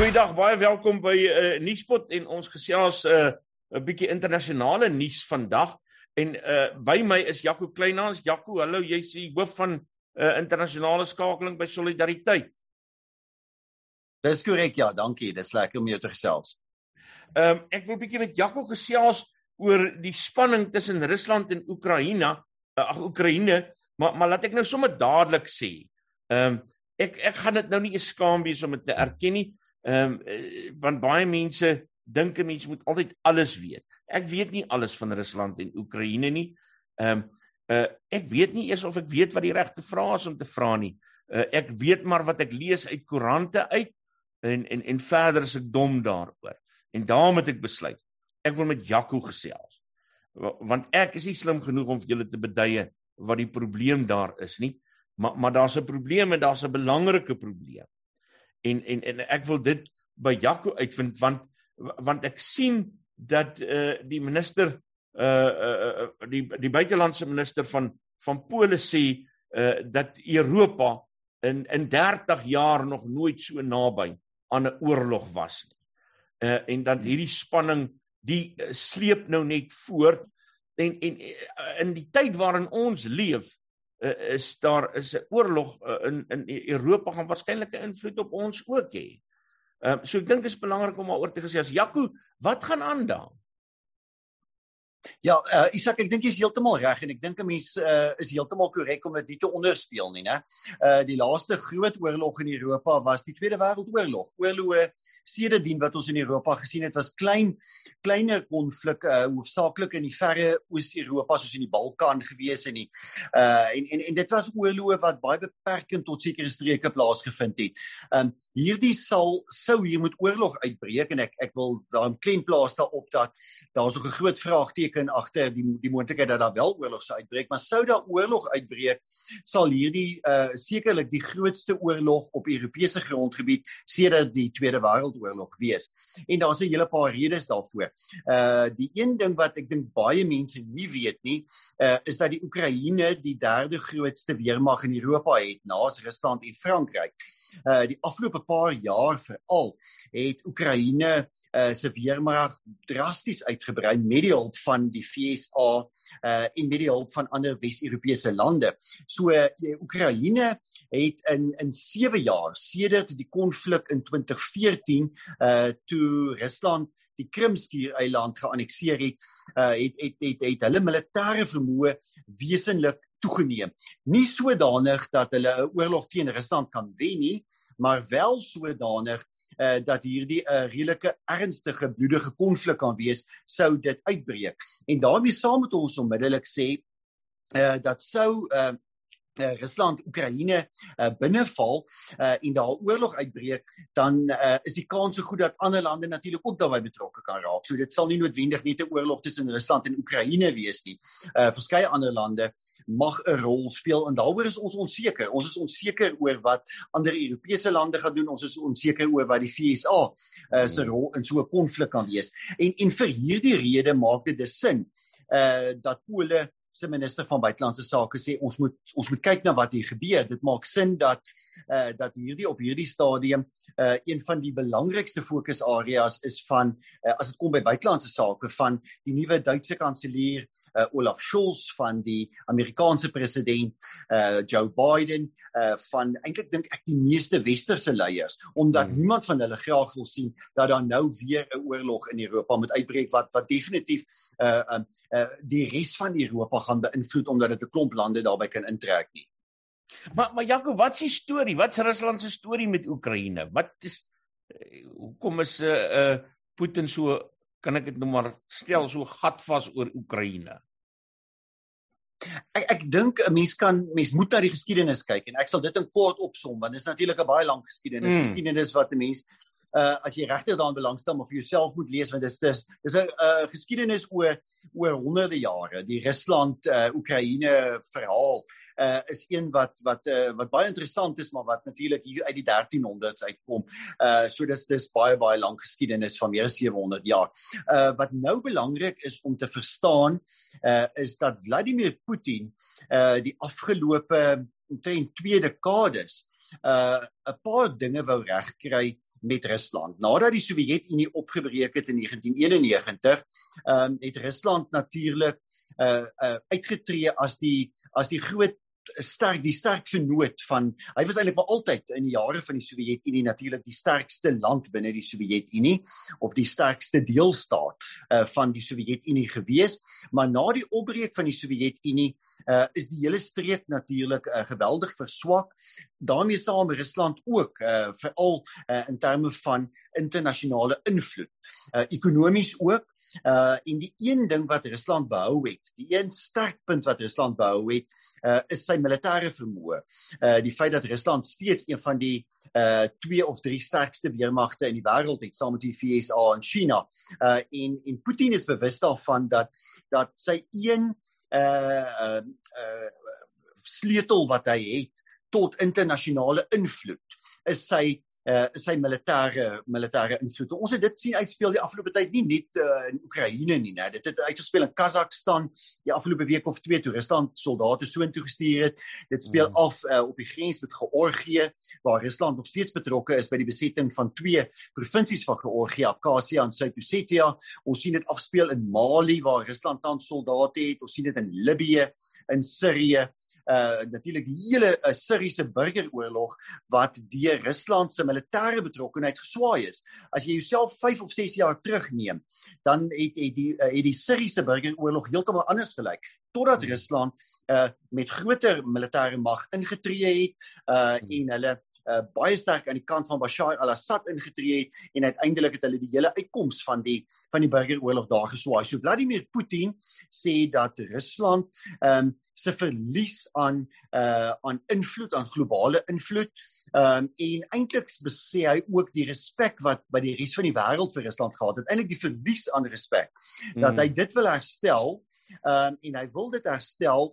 Goeiedag, baie welkom by 'n uh, eh, nuuspot en ons gesels 'n uh, 'n bietjie internasionale nuus vandag. En uh by my is Jaco Kleinhans. Jaco, hallo, jy's die hoof van uh internasionale skakeling by Solidariteit. Dis korrek, ja, dankie. Dis lekker om jou te gesels. Ehm um, ek wil bietjie met Jaco gesels oor die spanning tussen Rusland en Oekraïne. Uh, ag Oekraïne, maar maar laat ek nou sommer dadelik sê. Ehm um, ek ek gaan dit nou nie eens skaam wees om dit te erken nie. Ehm um, want baie mense dink 'n mens moet altyd alles weet. Ek weet nie alles van Rusland en Oekraïne nie. Ehm um, uh, ek weet nie eers of ek weet wat die regte vrae is om te vra nie. Uh, ek weet maar wat ek lees uit koerante uit en en en verder is ek dom daaroor. En daarom het ek besluit ek wil met Jaco gesels. Want ek is nie slim genoeg om vir julle te beduie wat die probleem daar is nie. Maar maar daar's 'n probleem en daar's 'n belangrike probleem en en en ek wil dit by Jaco uitvind want want ek sien dat eh uh, die minister eh uh, uh, die die buitelandse minister van van Pole sê eh uh, dat Europa in in 30 jaar nog nooit so naby aan 'n oorlog was nie. Eh uh, en dat hierdie spanning die uh, sleep nou net voort en en in die tyd waarin ons leef uh, is daar is 'n oorlog uh, in in Europa gaan waarskynlik 'n invloed op ons ook hê. Ehm uh, so ek dink dit is belangrik om daaroor te gesê as Jaco, wat gaan aan daar? Ja, uh, Isak, ek dink jy is heeltemal reg en ek dink 'n mens uh, is heeltemal korrek om dit te onderspeel nie, né? Uh die laaste groot oorlog in Europa was die Tweede Wêreldoorlog. Oorloë sedertdien wat ons in Europa gesien het was klein kleiner konflik uh hoofsaaklik in die verre Oos-Europa soos in die Balkan gewees en nie. Uh en en en dit was oorloë wat baie beperkend tot sekere streke plaasgevind het. Um hierdie sal sou hier moet oorlog uitbreek en ek ek wil daarom klein plaas daarop dat daar's ook 'n groot vraagteken agter die die moontlikheid dat daar wel oorlog sou uitbreek, maar sou daar oorlog uitbreek, sal hierdie uh sekerlik die grootste oorlog op Europese grondgebied sedert die Tweede Wêreld Wêreldoorlog wees. En daar's 'n hele paar redes daarvoor. Uh die een ding wat ek dink baie mense nie weet nie, uh is dat die Oekraïne die derde grootste weermag in Europa het na Rusland en Frankryk. Uh die afgelope paar jaar veral het Oekraïne uh se weermag drasties uitgebrei met die hulp van die FSA uh en met die hulp van ander Wes-Europese lande. So uh, Oekraïne het in in 7 jaar sedert die konflik in 2014 uh toe Rusland die Krimskiereiland geannekteer het, uh het het het, het hulle militêre vermoë wesenlik toegeneem. Nie sodanig dat hulle 'n oorlog teen Rusland kan wen nie, maar wel sodanig uh, dat hierdie 'n uh, redelike ernstige bloedige konflik kan wees sou dit uitbreek. En daarmee saam met ons onmiddellik sê uh, dat sou uh, uh, Rusland Oekraïne uh, binneval uh, en daar oorlog uitbreek, dan uh, is die kans so goed dat ander lande natuurlik ook daarbey betrokke kan raak. So dit sal nie noodwendig net 'n oorlog tussen Rusland en Oekraïne wees nie. Uh, verskeie ander lande mag 'n rol speel en daaroor is ons onseker. Ons is onseker oor wat ander Europese lande gaan doen. Ons is onseker oor wat die VSA uh, se rol in so 'n konflik kan wees. En en vir hierdie rede maak dit dus sin uh dat Pole se minister van buitelandse sake sê ons moet ons moet kyk na wat hier gebeur. Dit maak sin dat uh dat hierdie op hierdie stadium uh een van die belangrikste fokusareas is van uh, as dit kom by buitelandse sake van die nuwe Duitse kanselier uh, Olaf Scholz van die Amerikaanse president uh Joe Biden uh van eintlik dink ek die meeste westerse leiers omdat hmm. niemand van hulle graag wil sien dat daar nou weer 'n oorlog in Europa moet uitbreek wat wat definitief uh um uh die res van Europa gaan beïnvloed omdat dit 'n klomp lande daarbey kan intrek nie. Maar maar Jaco, wat is die storie? Wat is Rusland se storie met Oekraïne? Wat is hoekom is 'n uh, uh Putin so kan ek dit nou maar stel so gatvas oor Oekraïne. Ek ek dink 'n mens kan mens moet na die geskiedenis kyk en ek sal dit in kort opsom want dit is natuurlik 'n baie lang geskiedenis. Mm. Geskiedenis wat 'n mens uh as jy regtig daaraan belangstel maar vir jouself moet lees want dit is dis dis 'n uh, geskiedenis oor oor honderde jare die Rusland uh Oekraïne verhaal uh is een wat wat uh wat baie interessant is maar wat natuurlik hier uit die 1300s uitkom. Uh so dis dis baie baie lank geskiedenis van meer as 700 jaar. Uh wat nou belangrik is om te verstaan uh is dat Vladimir Putin uh die afgelope omtrent twee dekades uh 'n paar dinge wou regkry met Rusland. Nadat die Sowjetunie opgebreek het in 1991, ehm um, het Rusland natuurlik uh uh uitgetree as die as die groot sterk die sterkste noot van hy was eintlik maar altyd in die jare van die Sowjetunie natuurlik die sterkste land binne die Sowjetunie of die sterkste deelstaat uh, van die Sowjetunie gewees. Maar na die opbreek van die Sowjetunie uh, is die hele streek natuurlik uh, geweldig verswak. Daarmee saam Rusland ook uh, veral uh, in terme van internasionale invloed. Uh, ekonomies ook uh en die een ding wat Rusland behou het, die een sterkpunt wat Rusland behou het, uh is sy militêre vermoë. Uh die feit dat Rusland steeds een van die uh twee of drie sterkste weermagte in die wêreld het saam met die VSA en China. Uh en en Putin is bewus daarvan dat dat sy een uh uh, uh sleutel wat hy het tot internasionale invloed is sy uh sy militêre militêre invloed. Ons het dit sien uitspeel die afgelope tyd nie net uh, in Oekraïne nie, né. Dit het uitgespeel in Kazakhstan die afgelope week of twee toe Rusland soldate soontoe gestuur het. Dit speel mm. af uh, op die grens met Georgië waar Rusland nog steeds betrokke is by die besetting van twee provinsies van Georgië, Abkhazia en Zuid-Ossetia. Ons sien dit afspeel in Mali waar Rusland tans soldate het. Ons sien dit in Libië, in Sirië uh natuurlik die hele uh, Siriëse burgeroorlog wat deur Rusland se militêre betrokkenheid geswaai is. As jy jouself 5 of 6 jaar terugneem, dan het het die uh, het die Siriëse burgeroorlog heeltemal anders gelyk totdat hmm. Rusland uh met groter militêre mag ingetree het uh en hulle uh, baie sterk aan die kant van Bashar al-Assad ingetree het en uiteindelik het hulle die hele uitkoms van die van die burgeroorlog daar geswaai. So Vladimir Putin sê dat Rusland ehm um, se verlies aan uh aan invloed aan globale invloed um, en eintlik besê hy ook die respek wat by die res van die wêreld vir Rusland gehad het. Eintlik die verlies aan respek mm. dat hy dit wil herstel um, en hy wil dit herstel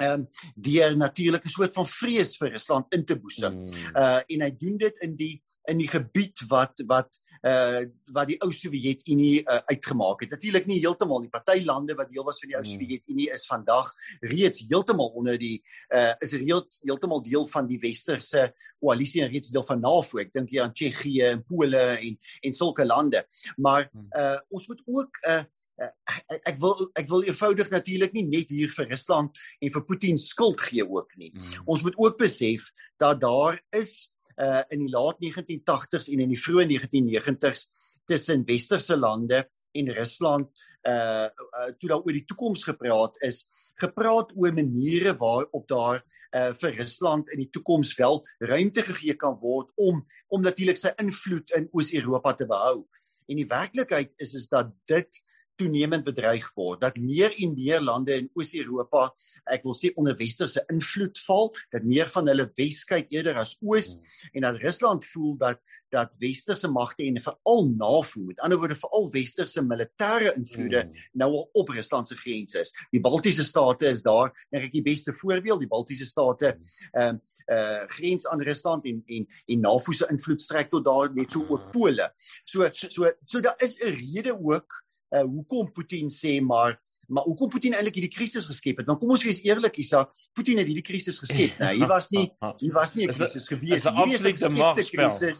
ehm um, deur natuurlik 'n soort van vrees vir Rusland in te boesem. Mm. Uh en hy doen dit in die in die gebied wat wat uh wat die ou Sowjetunie uh, uitgemaak het. Natuurlik nie heeltemal nie. Party lande wat deel was van die ou mm. Sowjetunie is vandag reeds heeltemal onder die uh is reeds heeltemal deel van die westerse koalisie en reeds deel van NAVO. Ek dink hier aan Tsjechië en Pole en en sulke lande. Maar uh ons moet ook uh ek, ek wil ek wil eenvoudig natuurlik nie net hier vir Rusland en vir Putin skuld gee ook nie. Mm. Ons moet ook besef dat daar is uh in die laat 1980s en in die vroeë 1990s tussen westerse lande en Rusland uh, uh toe daar oor die toekoms gepraat is, gepraat oor maniere waarop daar uh vir Rusland in die toekoms wel ruimte gegee kan word om om natuurlik sy invloed in Oos-Europa te behou. En die werklikheid is is dat dit toenemend bedreig word dat meer en meer lande in Oos-Europa ek wil sê onder westerse invloed val dat meer van hulle wes kyk eerder as oos mm. en dat Rusland voel dat dat westerse magte en veral NAVO met ander woorde veral westerse militêre invloede mm. nou al op Rusland se grense is die Baltiese state is daar dink ek die beste voorbeeld die Baltiese state mm. ehm um, uh grens aan Rusland en en en NAVO se invloed strek tot daar net so oor Pole. So so so daar is 'n rede ook uh, hoekom Putin sê maar maar hoekom Putin eintlik hierdie krisis geskep het. Want kom ons wees eerlik, Isak, Putin het hierdie krisis geskep, né? Hier was nie hier was nie 'n krisis gewees nie. Dit is 'n absolute magspel.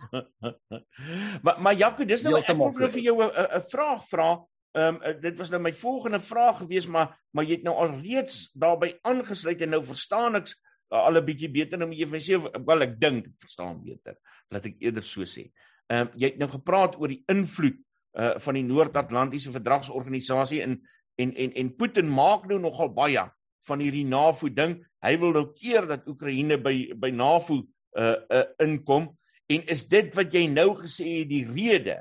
maar maar Jaco, dis nou ek wil nou vir jou 'n vraag vra. Ehm um, dit was nou my volgende vraag gewees, maar maar jy het nou al reeds daarbey aangesluit en nou verstaan ek uh, al 'n bietjie beter nou jy vir sê wel ek dink ek verstaan beter. Laat ek eerder so sê. Ehm um, jy het nou gepraat oor die invloed uh van die Noord-Atlantiese Verdragsorganisasie en en en en Putin maak nou nogal baie van hierdie NAVO ding. Hy wil nou keer dat Oekraïne by by NAVO uh uh inkom en is dit wat jy nou gesê het die rede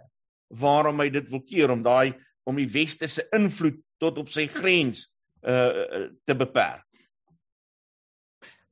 waarom hy dit wil keer om daai om die weste se invloed tot op sy grens uh te beperk.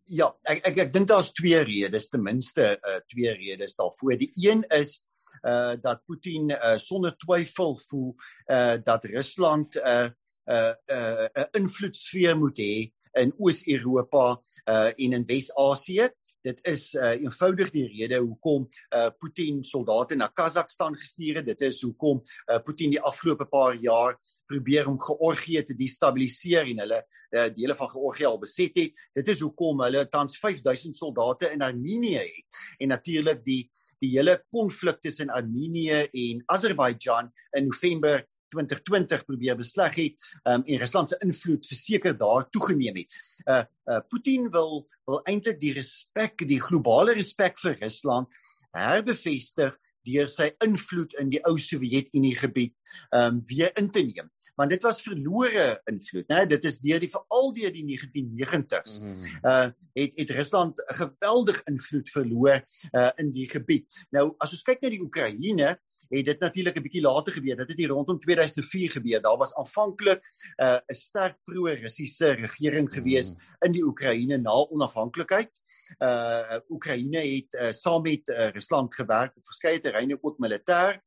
Ja, ek ek ek dink daar's twee redes ten minste uh twee redes daarvoor. Die een is uh dat Putin uh sonder twyfel voel uh dat Rusland uh 'n uh, 'n uh, invloedsfeer moet hê in Oos-Europa uh en in Wes-Asië. Dit is uh eenvoudig die rede hoekom uh Putin soldate na Kazakhstan gestuur het. Dit is hoekom uh Putin die afgelope paar jaar probeer om Georgië te destabiliseer en hulle uh, dele van Georgië al beset het. Dit is hoekom hulle tans 5000 soldate in Armenië het. En natuurlik die die hele konflik tussen Armenië en Azerbeidjan in November 2020 probeer besleg het um, en Rusland se invloed verseker daar toegeneem het. Uh, uh Putin wil wil eintlik die respek, die globale respek vir Rusland herbevestig deur sy invloed in die ou Sowjetunie gebied um weer in te neem. Want dit was verlore invloed, né? Dit is deur die veral deur die 1990s. Mm. Uh het het Rusland geweldig invloed verloor uh in die gebied. Nou as ons kyk na die Oekraïne, het dit natuurlik 'n bietjie later gebeur. Dit het hier rondom 2004 gebeur. Daar was aanvanklik 'n uh, sterk pro-Russiese regering gewees mm. in die Oekraïne na onafhanklikheid. Uh Oekraïne het uh, saam met uh, Rusland gewerk op verskeie terreine ook militêr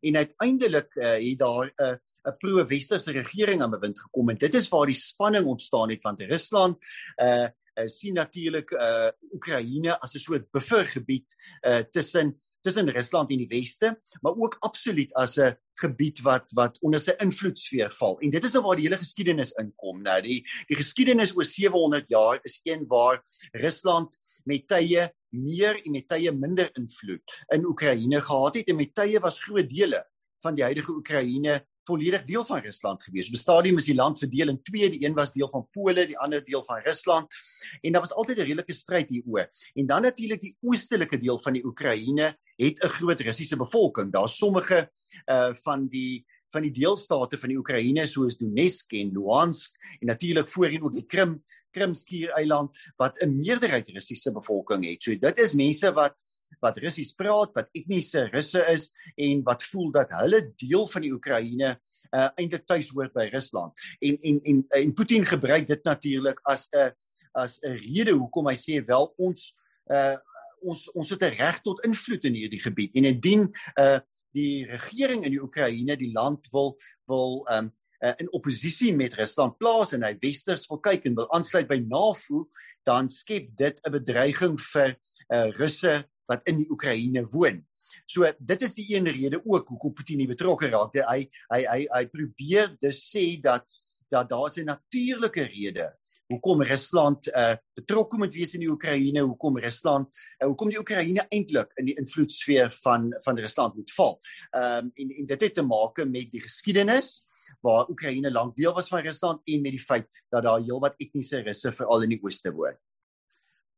en uiteindelik uh, het daar 'n uh, 'n pro-westerse regering aan bewind gekom en dit is waar die spanning ontstaan het want Rusland uh uh, sien natuurlik uh Oekraïne as 'n soort buffergebied uh tussen tussen Rusland en die weste, maar ook absoluut as 'n gebied wat wat onder sy invloedsfeer val. En dit is nou waar die hele geskiedenis inkom. Nou die die geskiedenis oor 700 jaar is een waar Rusland met tye meer en met tye minder invloed in Oekraïne gehad het en met tye was groot dele van die huidige Oekraïne volledig deel van Rusland gewees. Op 'n stadium is die land verdeel in twee, die een was deel van Pole, die ander deel van Rusland. En daar was altyd 'n redelike stryd hieroor. En dan natuurlik die oostelike deel van die Oekraïne het 'n groot Russiese bevolking. Daar's sommige uh van die van die deelstate van die Oekraïne soos Donetsk en Luhansk en natuurlik voorheen ook die Krim, Krimskiereiland wat 'n meerderheid Russiese bevolking het. So dit is mense wat wat Russies praat, wat etniese Russe is en wat voel dat hulle deel van die Oekraïne uh, eintlik tuis hoort by Rusland. En en en en Putin gebruik dit natuurlik as 'n as 'n rede hoekom hy sê wel ons uh, ons ons het 'n reg tot invloed in hierdie gebied en indien uh, die regering in die Oekraïne die land wil wil um, uh, in oppositie met Rusland plaas en hy westers wil kyk en wil aansluit by NAVO dan skep dit 'n bedreiging vir uh, Russe wat in die Oekraïne woon. So dit is die een rede ook hoekom Putin nie betrokke raak. Hy hy hy hy probeer dus sê dat dat daar 'n natuurlike rede hoekom Rusland uh, betrokke moet wees in die Oekraïne, hoekom Rusland uh, hoekom die Oekraïne eintlik in die invloedsfeer van van Rusland moet val. Ehm um, en en dit het te maak met die geskiedenis waar Oekraïne lank deel was van Rusland en met die feit dat daar heelwat etniese Russe veral in die ooste woon.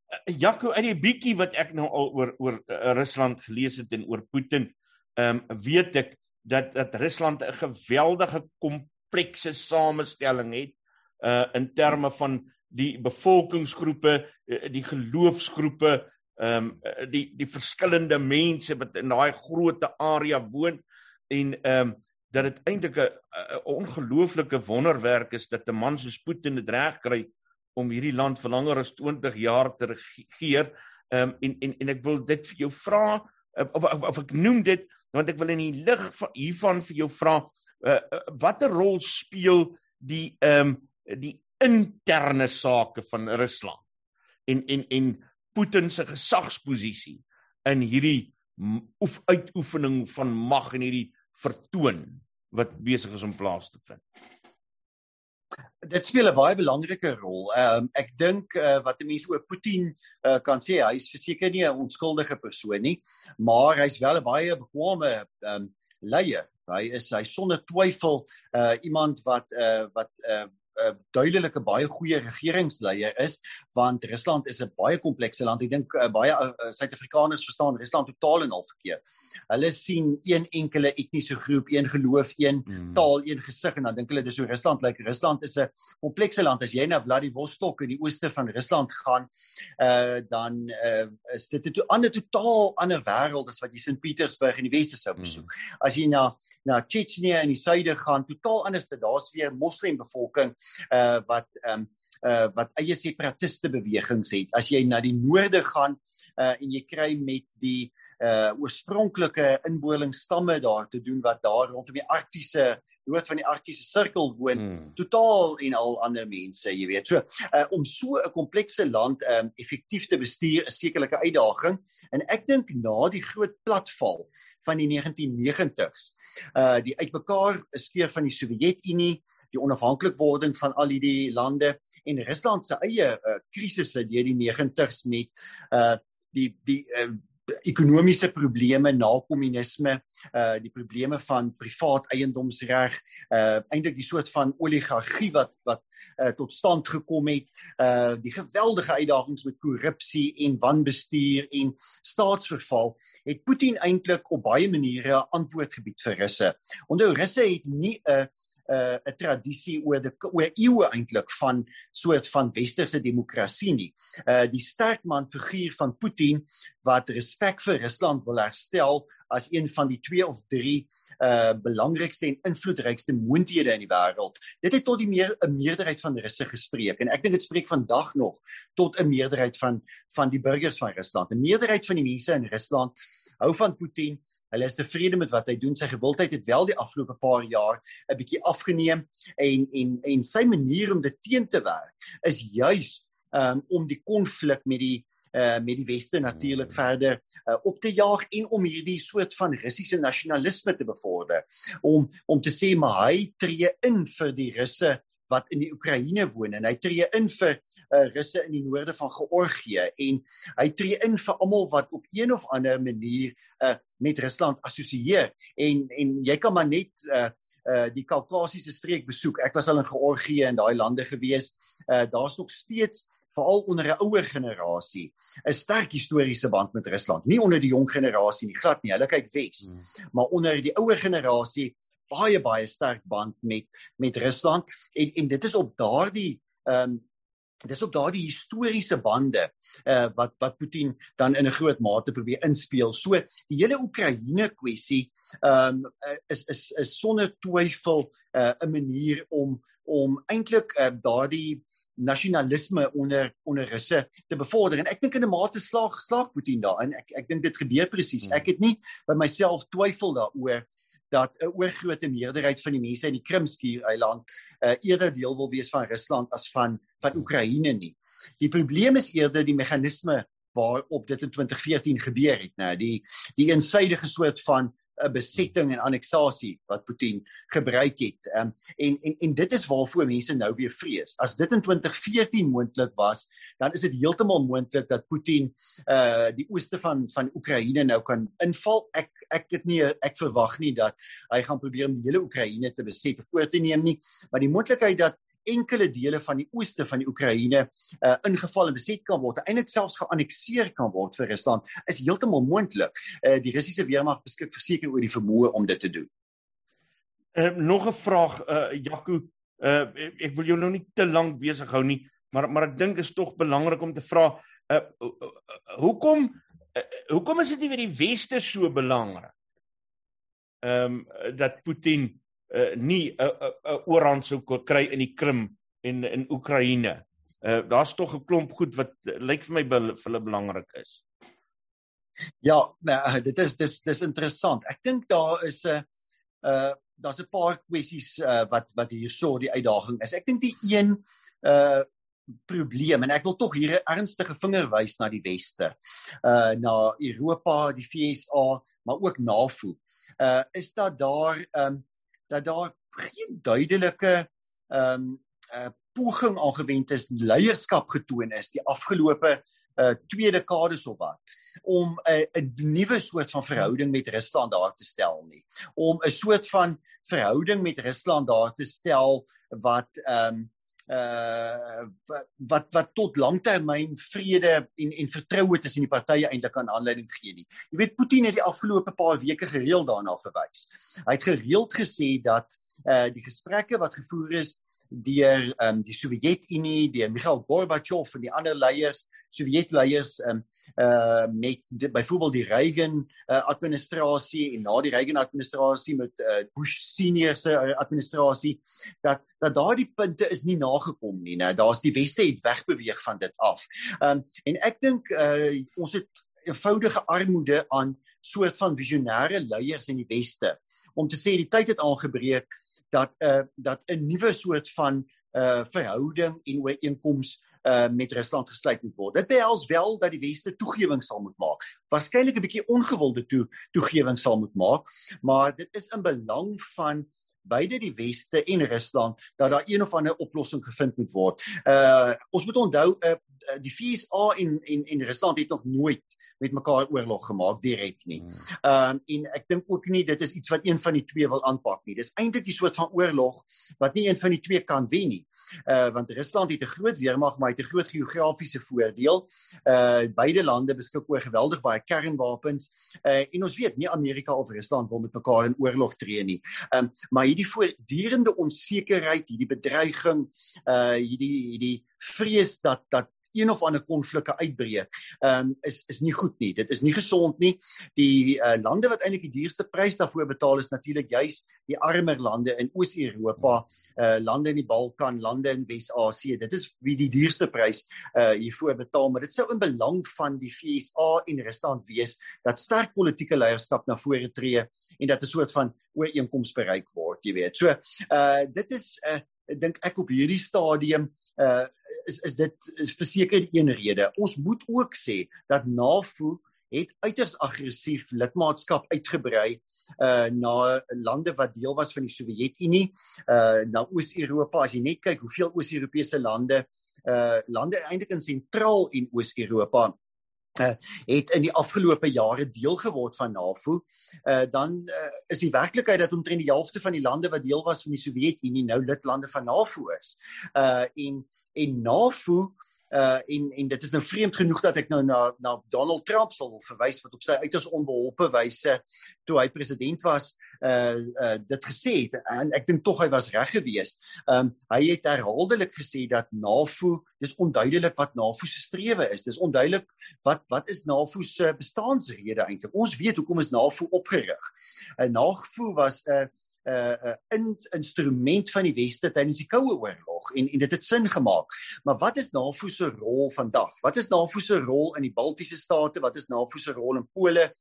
Eh, Jaco uit die bietjie wat ek nou al oor oor uh, Rusland gelees het en oor Putin, ehm um, weet ek dat dat Rusland 'n geweldige komplekse samestelling het uh in terme van die bevolkingsgroepe, die geloofsgroepe, ehm um, die die verskillende mense wat in daai groot area woon en ehm um, dat dit eintlik 'n ongelooflike wonderwerk is dat 'n man soos Putin dit reg kry om hierdie land vir langer as 20 jaar te regeer. Ehm um, en en en ek wil dit vir jou vra of, of of ek noem dit want ek wil in die lig van hiervan vir jou vra uh, watter rol speel die ehm um, die interne sake van Rusland en en en Putin se gesagsposisie in hierdie oef uitoefening van mag en hierdie vertoon wat besig is om plaas te vind dit speel 'n baie belangrike rol. Ehm um, ek dink uh, wat 'n mens oor Putin uh, kan sê, hy is verseker nie 'n onskuldige persoon nie, maar hy's wel 'n baie bekwame ehm um, leier. Hy is hy sonder twyfel uh, iemand wat uh, wat uh, 'n uh, duidelike baie goeie regeringsleier is want Rusland is 'n baie komplekse land. Ek dink uh, baie uh, Suid-Afrikaners verstaan Rusland totaal en al verkeerd. Hulle sien een enkele etniese groep, een geloof, een hmm. taal, een gesig en dan dink hulle dis hoe Rusland lyk. Like. Rusland is 'n komplekse land. As jy na Vladivostok in die ooste van Rusland gaan, uh dan uh is dit 'n ander totaal ander wêreld as wat jy Sint Petersburg in die weste sou besoek. Hmm. As jy na na Chechnya in die suide gaan, totaal anders. Daar's weer moslim bevolking uh wat ehm um, uh wat eie separatiste bewegings het. As jy na die noorde gaan uh en jy kry met die uh oorspronklike inboorlingsstamme daar te doen wat daar rondom die arktiese noord van die arktiese sirkel woon hmm. totaal en al ander mense jy weet so uh, om so 'n komplekse land um effektief te bestuur is sekerlik 'n uitdaging en ek dink na die groot platval van die 1990s uh die uitmekaar skeer van die Sowjetunie die onafhanklikwording van al hierdie lande en Rusland se eie uh, krisisse deur die 90s met uh die die uh, ekonomiese probleme na kommunisme, uh die probleme van privaat eiendomsreg, uh eintlik die soort van oligargie wat wat uh tot stand gekom het, uh die geweldige uitdagings met korrupsie en wanbestuur en staatsverval, het Putin eintlik op baie maniere 'n antwoord gebied vir Russe. Onthou Russe het nie 'n 'n 'n tradisie oor die oor eeue eintlik van soort van westerse demokrasie nie. Uh die sterkman figuur van Putin wat respek vir Rusland wil herstel as een van die 2 of 3 uh belangrikste en invloedrykste moondhede in die wêreld. Dit het tot die meer 'n meerderheid van Russe gespreek en ek dink dit spreek vandag nog tot 'n meerderheid van van die burgers van Rusland. 'n Meerderheid van die mense in Rusland hou van Putin Hulle is tevrede met wat hy doen. Sy gewildheid het wel die afgelope paar jaar 'n bietjie afgeneem en en en sy manier om dit teen te werk is juis um, om die konflik met die uh, met die weste natuurlik hmm. verder uh, op te jaag en om hierdie soort van Russiese nasionalisme te bevorder om om te sê maar hy tree in vir die Russe wat in die Oekraïne woon en hy tree in vir uh, Russe in die noorde van Georgië en hy tree in vir almal wat op een of ander manier uh, met Rusland assosieer en en jy kan maar net uh, uh, die Kaukasiese streek besoek. Ek was al in Georgië en daai lande gewees. Uh, Daar's nog steeds veral onder 'n ouer generasie 'n sterk historiese band met Rusland. Nie onder die jong generasie nie, glad nie. Hulle kyk Wes. Hmm. Maar onder die ouer generasie baie baie sterk band met met Rusland en en dit is op daardie ehm um, dis op daardie historiese bande uh wat wat Putin dan in 'n groot mate probeer inspel. So die hele Oekraïne kwessie ehm um, is is is sonder twyfel uh 'n manier om om eintlik uh, daardie nasionalisme onder onder Russe te bevorder en ek dink in 'n mate slaag slaag Putin daarin. Ek ek dink dit gebeur presies. Hmm. Ek het nie by myself twyfel daaroor dat 'n oorgrootste meerderheid van die mense in die Krimskiereiland uh, eerder deel wil wees van Rusland as van van Oekraïne nie. Die probleem is eerder die meganisme waarop dit in 2014 gebeur het, né? Die die eensidedige soort van 'n besetting en anneksasie wat Putin gebruik het. Um, en en en dit is waarvoor mense nou weer vrees. As dit in 2014 moontlik was, dan is dit heeltemal moontlik dat Putin uh die ooste van van Oekraïne nou kan inval. Ek ek het nie ek verwag nie dat hy gaan probeer om die hele Oekraïne te beset of oor te neem nie, maar die moontlikheid dat enkele dele van die ooste van die Oekraïne uh, ingeval en beset kan word, eintlik selfs geannekseer kan word vir Rusland, is heeltemal moontlik. Uh, die Russiese weermag beskik verseker oor die vermoë om dit te doen. Uh, nog 'n vraag uh Jaco, uh ek wil jou nou nie te lank besig hou nie, maar maar ek dink is tog belangrik om te vra uh, uh hoekom uh, hoekom is dit nie vir die weste so belangrik? Ehm um, dat Putin uh, nie 'n uh, 'n uh, uh, oorhand sou kry in die Krim en in Oekraïne. Uh, Daar's tog 'n klomp goed wat uh, lyk vir my vir hulle belangrik is. Ja, nou, dit is dis dis interessant. Ek dink daar is 'n uh daar's 'n paar kwessies uh, wat wat hierso die uitdaging is. Ek dink die een uh probleem en ek wil tog hier 'n ernstige vinger wys na die weste. Uh na Europa, die VSA, maar ook NAVO. Uh is dat daar um dat daar geen duidelike ehm um, uh, poging aangewend is leierskap getoon is die afgelope uh twee dekades of wat om 'n uh, 'n nuwe soort van verhouding met Rusland daar te stel nie. Om 'n soort van verhouding met Rusland daar te stel wat ehm um, uh wat wat tot langtermyn vrede en en vertroue tussen die partye eintlik kan aanleiding gee nie. Jy weet Putin het die afgelope paar weke gereeld daarna verwys. Hy het gereeld gesê dat uh die gesprekke wat gevoer is deur um die Sowjetunie, deur Mikhail Gorbachev en die ander leiers, Sowjetleiers um uh met byvoorbeeld die Reagan uh, administrasie en na die Reagan administrasie met uh, Bush senior se administrasie dat dat daardie punte is nie nagekom nie nou daar's die weste het wegbeweeg van dit af. Um en ek dink uh ons het eenvoudige armoede aan soort van visionêre leiers in die weste om te sê die tyd het aangebreek dat uh dat 'n nuwe soort van uh verhouding en ooreenkomste uh, met Rusland gesluit moet word. Dit behels wel dat die weste toegewing sal moet maak. Waarskynlik 'n bietjie ongewilde toe toegewing sal moet maak, maar dit is in belang van beide die weste en Rusland dat daar een of ander oplossing gevind moet word. Uh ons moet onthou uh, die FSA en en en Rusland het nog nooit met mekaar oorlog gemaak direk nie. Ehm um, en ek dink ook nie dit is iets wat een van die twee wil aanpak nie. Dis eintlik 'n soort van oorlog wat nie een van die twee kan wen nie uh want Rusland het 'n groot weermag maar het 'n groot geografiese voordeel. Uh beide lande beskik oor geweldig baie kernwapens. Uh en ons weet nie Amerika of Rusland wil met mekaar in oorlog tree nie. Um maar hierdie voortdurende onsekerheid, hierdie bedreiging, uh hierdie hierdie vrees dat dat een of ander konflikte uitbreek, ehm um, is is nie goed nie. Dit is nie gesond nie. Die uh, lande wat eintlik die duurste prys daarvoor betaal is natuurlik juis die armer lande in Oos-Europa, uh lande in die Balkan, lande in Wes-Asië. Dit is wie die duurste prys uh hiervoor betaal, maar dit sou in belang van die FSA en Rusland wees dat sterk politieke leierskap na vore tree en dat 'n soort van ooreenkoms bereik word, jy weet. So uh dit is uh ek dink ek op hierdie stadium uh is is dit is verseker een rede. Ons moet ook sê dat NAVO het uiters aggressief lidmaatskap uitgebrei uh na lande wat deel was van die Sowjetunie, uh na Oos-Europa. As jy net kyk hoeveel Oos-Europese lande uh lande eintlik in sentraal en Oos-Europa uh, het in die afgelope jare deel geword van NAVO, uh, dan uh, is die werklikheid dat omtrent die helfte van die lande wat deel was van die Sowjetunie nou lidlande van NAVO is. Uh en en NAVO uh en en dit is nou vreemd genoeg dat ek nou na na Donald Trump sal verwys wat op sy uiters onbeholpe wyse toe hy president was uh uh dit gesê het en ek dink tog hy was reg geweest. Um hy het herhaaldelik gesê dat NAVO dis onduidelik wat NAVO se strewe is. Dis onduidelik wat wat is NAVO se bestaansrede eintlik. Ons weet hoekom is NAVO opgerig. 'n uh, NAVO was 'n uh, uh, uh, instrument van die weste tydens die Koue Oorlog en en dit het sin gemaak. Maar wat is NAVO se rol vandag? Wat is NAVO se rol in die Baltiese state? Wat is NAVO se rol in Pole?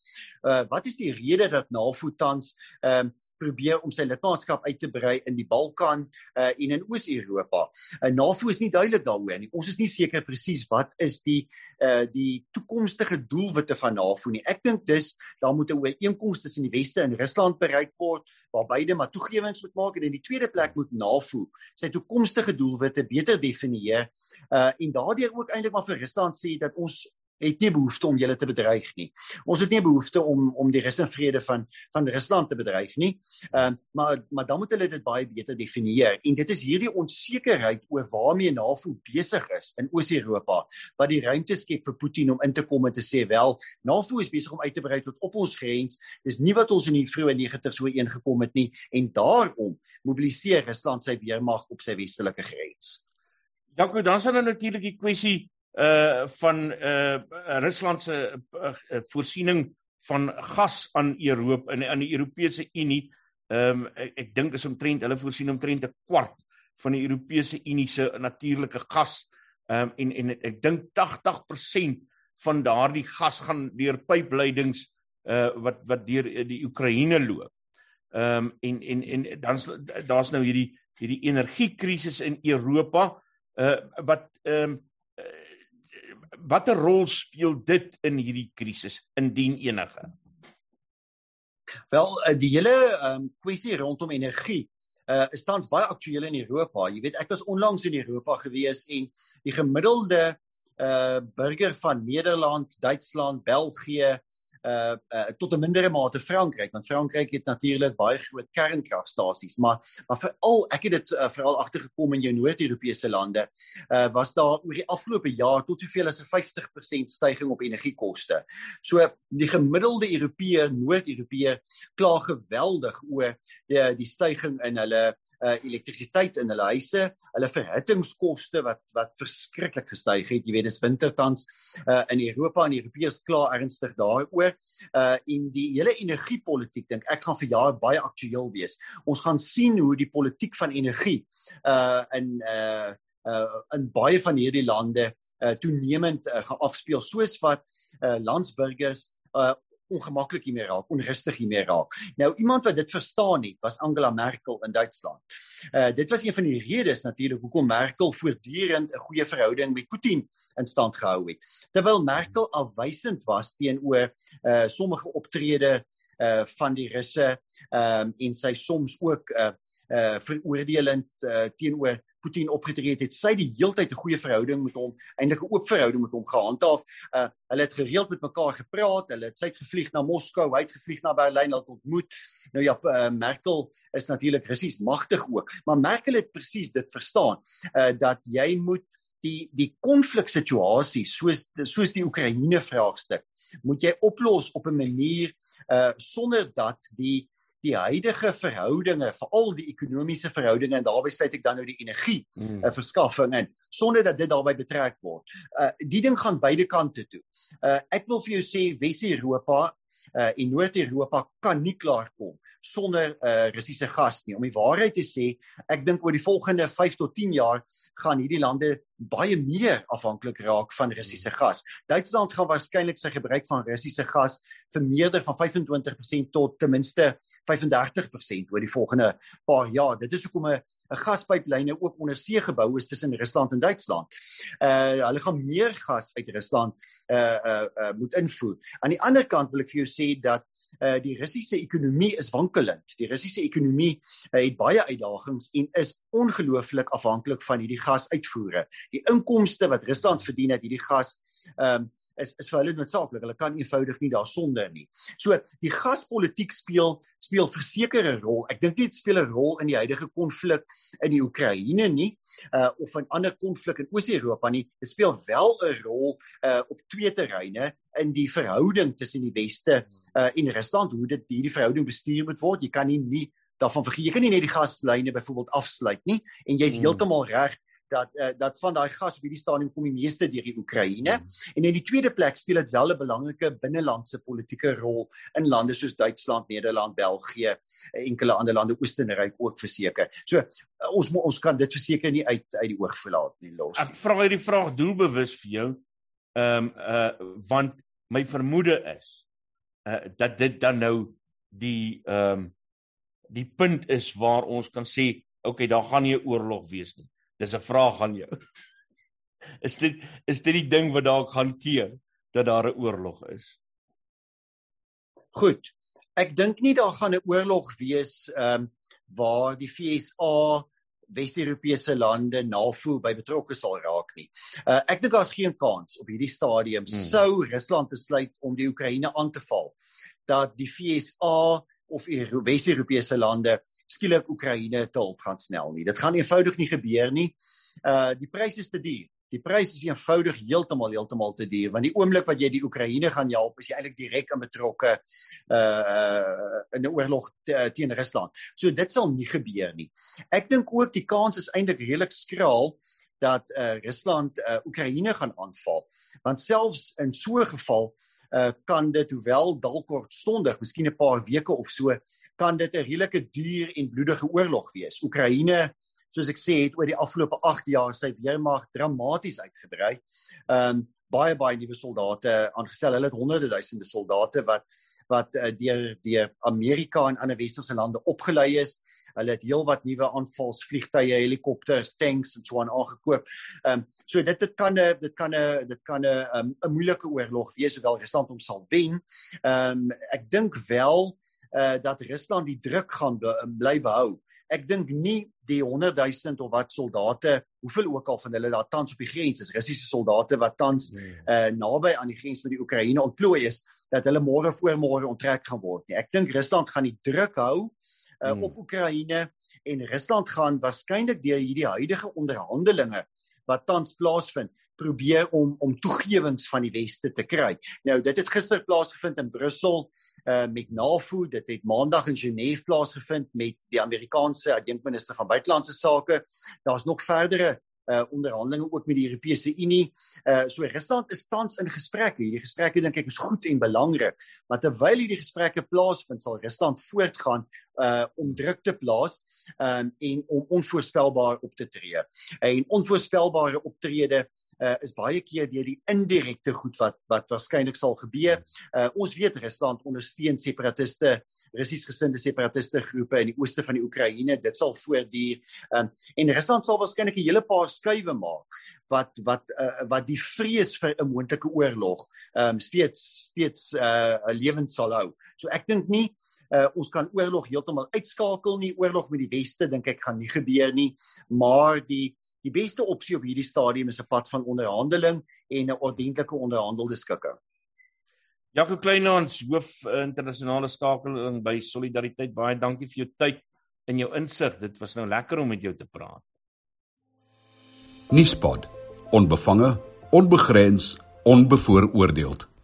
Uh wat is die rede dat NAVO tans ehm uh, probeer om sy lidmaatskap uit te brei in die Balkan uh, en in Oos-Europa. Uh, NAVO is nie duidelik daaroor nie. Ons is nie seker presies wat is die uh die toekomstige doelwitte van NAVO nie. Ek dink dis daar moet 'n ooreenkoms tussen die Weste en Rusland bereik word waar beide maar toegewings moet maak en in die tweede plek moet NAVO sy toekomstige doelwitte beter definieer uh en daardeur ook eintlik maar vir Rusland sê dat ons het nie behoefte om julle te bedreig nie. Ons het nie behoefte om om die rus en vrede van van Rusland te bedreig nie. Ehm uh, maar maar dan moet hulle dit baie beter definieer en dit is hierdie onsekerheid oor waarmee NAVO besig is in Oos-Europa wat die ruimte skep vir Putin om in te kom en te sê wel NAVO is besig om uit te brei tot op ons grens. Dis nie wat ons in die vroeë 90's so ingekom het nie en daarom mobiliseer Rusland sy weermag op sy westelike grens. Dankie, dan sal nou natuurlik die kwessie uh van uh Rusland se uh, uh, voorsiening van gas aan Europa in aan die Europese Unie. Ehm um, ek, ek dink is omtrent hulle voorsien omtrent 'n kwart van die Europese Unie se natuurlike gas. Ehm um, en en ek dink 80% van daardie gas gaan deur pypleidings uh wat wat deur die Oekraïne loop. Ehm um, en en en dan daar's nou hierdie hierdie energiekrisis in Europa uh wat ehm um, watter rol speel dit in hierdie krisis indien enige? Wel, eh, die hele um, kwessie rondom energie uh is tans baie aktueel in Europa. Jy weet, ek was onlangs in Europa gewees en die gemiddelde uh burger van Nederland, Duitsland, België, uh, uh tot 'n mindere mate Frankryk want Frankryk het natuurlik baie groot kernkragstasies maar maar veral ek het dit uh, veral agtergekom in jou Noord-Europese lande uh was daar oor die afgelope jaar tot soveel as 'n 50% stygings op energiekoste. So die gemiddelde Europeër, Noord-Europeër kla geweldig oor die die stygings in hulle uh elektrisiteit in hulle huise, hulle verhittingskoste wat wat verskriklik gestyg het. Jy weet dis wintertans uh in Europa en Europeërs klaar ernstig daaroor. Uh en die hele energiepolitiek dink ek gaan vir jare baie aktueel wees. Ons gaan sien hoe die politiek van energie uh in uh uh in baie van hierdie lande uh toenemend uh, geafspeel soos wat uh landsburgers uh ongemaklik hiermee raak, onrustig hiermee raak. Nou iemand wat dit verstaan het, was Angela Merkel in Duitsland. Uh dit was een van die redes natuurlik hoekom Merkel voortdurend 'n goeie verhouding met Putin in stand gehou het. Terwyl Merkel afwysend was teenoor uh sommige optrede uh van die Russe, ehm um, en sy soms ook uh uh veroordelend uh, teenoor Putin opgetree het, het sy die heeltyd 'n goeie verhouding met hom, eintlik 'n oop verhouding met hom gehandhaaf. Uh hulle het gereeld met mekaar gepraat. Hulle het sy het gevlieg na Moskou, hy het gevlieg na Berlyn om ontmoet. Nou ja, uh, Merkel is natuurlik Russies magtig ook, maar Merkel het presies dit verstaan uh dat jy moet die die konfliksituasie soos soos die Oekraïne vraagstuk moet jy oplos op 'n manier uh sonder dat die die huidige verhoudinge, veral die ekonomiese verhoudinge en daarbey sluit ek dan nou die energie mm. uh, verskaffing in sonder dat dit daarbey betrek word. Uh die ding gaan beide kante toe. Uh ek wil vir jou sê Wes-Europa uh en Noord-Europa kan nie klaarkom sonder uh Russiese gas nie. Om die waarheid te sê, ek dink oor die volgende 5 tot 10 jaar gaan hierdie lande baie meer afhanklik raak van Russiese gas. Duitsland gaan waarskynlik sy gebruik van Russiese gas vermeerder van 25% tot ten minste 35% oor die volgende paar jaar. Dit is hoekom 'n 'n gaspyplyne ook onder see gebou is tussen Rusland en Duitsland. Uh hulle gaan meer gas uit Rusland uh uh, uh moet invoer. Aan die ander kant wil ek vir jou sê dat uh die Russiese ekonomie is wankelend. Die Russiese ekonomie uh, het baie uitdagings en is ongelooflik afhanklik van hierdie gasuitvoere. Die inkomste wat Rusland verdien uit hierdie gas um is is vir hulle noodsaaklik. Hulle kan eenvoudig nie daarsonder nie. So die gaspolitiek speel speel verseker 'n rol. Ek dink dit speel 'n rol in die huidige konflik in die Oekraïne nie uh of 'n ander konflik in Oos-Europa nie. Dit speel wel 'n rol uh op twee terreine in die verhouding tussen die weste uh en Rusland hoe dit hierdie verhouding bestuur moet word. Jy kan nie nie daarvan vergeet jy kan nie net die gaslyne byvoorbeeld afsluit nie en jy's hmm. heeltemal reg dat uh, dat van daai gas op hierdie stadium kom die meeste deur die Oekraïne mm. en in die tweede plek speel dit wel 'n belangrike binnelandse politieke rol in lande soos Duitsland, Nederland, België, enkele ander lande Oostenryk ook verseker. So uh, ons ons kan dit verseker nie uit uit die oog verlaat nie los. Ek vra hierdie vraag doelbewus vir jou. Ehm um, uh want my vermoede is uh dat dit dan nou die ehm um, die punt is waar ons kan sê okay, daar gaan nie 'n oorlog wees nie. Dis 'n vraag aan jou. Is dit is dit die ding wat dalk gaan keer dat daar 'n oorlog is? Goed. Ek dink nie daar gaan 'n oorlog wees ehm um, waar die FSA Wes-Europese lande NAVO by betrokke sal raak nie. Uh, ek dink daar's geen kans op hierdie stadium hmm. sou Rusland besluit om die Oekraïne aan te val dat die FSA of Wes-Europese lande skielik Oekraïne te hulp gaan snel nie. Dit gaan eenvoudig nie gebeur nie. Uh die pryse is te duur. Die prys is eenvoudig heeltemal heeltemal te duur want die oomblik wat jy die Oekraïne gaan help, is jy eintlik direk aan betrokke uh uh in 'n oorlog te, teen Rusland. So dit sal nie gebeur nie. Ek dink ook die kans is eintlik redelik skraal dat uh Rusland uh Oekraïne gaan aanval. Want selfs in so 'n geval uh kan dit hoewel dalk kortstondig, miskien 'n paar weke of so, kan dit 'n redelike duur en bloedige oorlog wees. Oekraïne, soos ek sê, het oor die afgelope 8 jaar sy weermag dramaties uitgebrei. Ehm um, baie baie nuwe soldate aangestel. Hulle het honderde duisende soldate wat wat uh, deur deur Amerika en ander westerse lande opgelei is. Hulle het heelwat nuwe aanvalsvliegtuie, helikopters, tanks en so aan aangekoop. Ehm um, so dit dit kan 'n dit kan 'n dit kan 'n 'n um, moeilike oorlog wees hoewel Rusland hom sal wen. Ehm um, ek dink wel uh dat Rusland die druk gaan be, bly behou. Ek dink nie die 100 000 of wat soldate, hoeveel ook al van hulle daar tans op die grens is, Russiese soldate wat tans nee. uh naby aan die grens met die Oekraïne ontplooi is, dat hulle môre voor môre onttrek gaan word nie. Ek dink Rusland gaan die druk hou uh hmm. op Oekraïne en Rusland gaan waarskynlik deur hierdie huidige onderhandelinge wat tans plaasvind probeer om om toegewings van die weste te kry. Nou dit het gister plaasgevind in Brussel uh met NAVO, dit het maandag in Genève plaasgevind met die Amerikaanse adjunkminister van buitelandse sake. Daar's nog verdere uh onderhandelinge ook met die Europese Unie. Uh so Rusland is tans in gesprekke. Hierdie gesprekke dink ek is goed en belangrik, maar terwyl hierdie gesprekke plaasvind, sal Rusland voortgaan uh om druk te plaas um en om onvoorspelbaar op te tree. En onvoorspelbare optrede uh, is baie keer deur die indirekte goed wat wat waarskynlik sal gebeur. Uh, ons weet Rusland ondersteun separatiste Russies gesinde separatiste groepe in die ooste van die Oekraïne. Dit sal voortduur. Um, en Rusland sal waarskynlik 'n hele paar skuwe maak wat wat uh, wat die vrees vir 'n moontlike oorlog um steeds steeds 'n uh, lewend sal hou. So ek dink nie Uh ons kan oorlog heeltemal uitskakel nie. Oorlog met die weste dink ek gaan nie gebeur nie, maar die die beste opsie op hierdie stadium is 'n pad van onderhandeling en 'n ordentlike onderhandelde skikking. Jaco Kleinhans, hoof internasionale skakeling by Solidariteit. Baie dankie vir jou tyd en jou insig. Dit was nou lekker om met jou te praat. Nuuspod. Onbevange, onbegrens, onbevooroordeeld.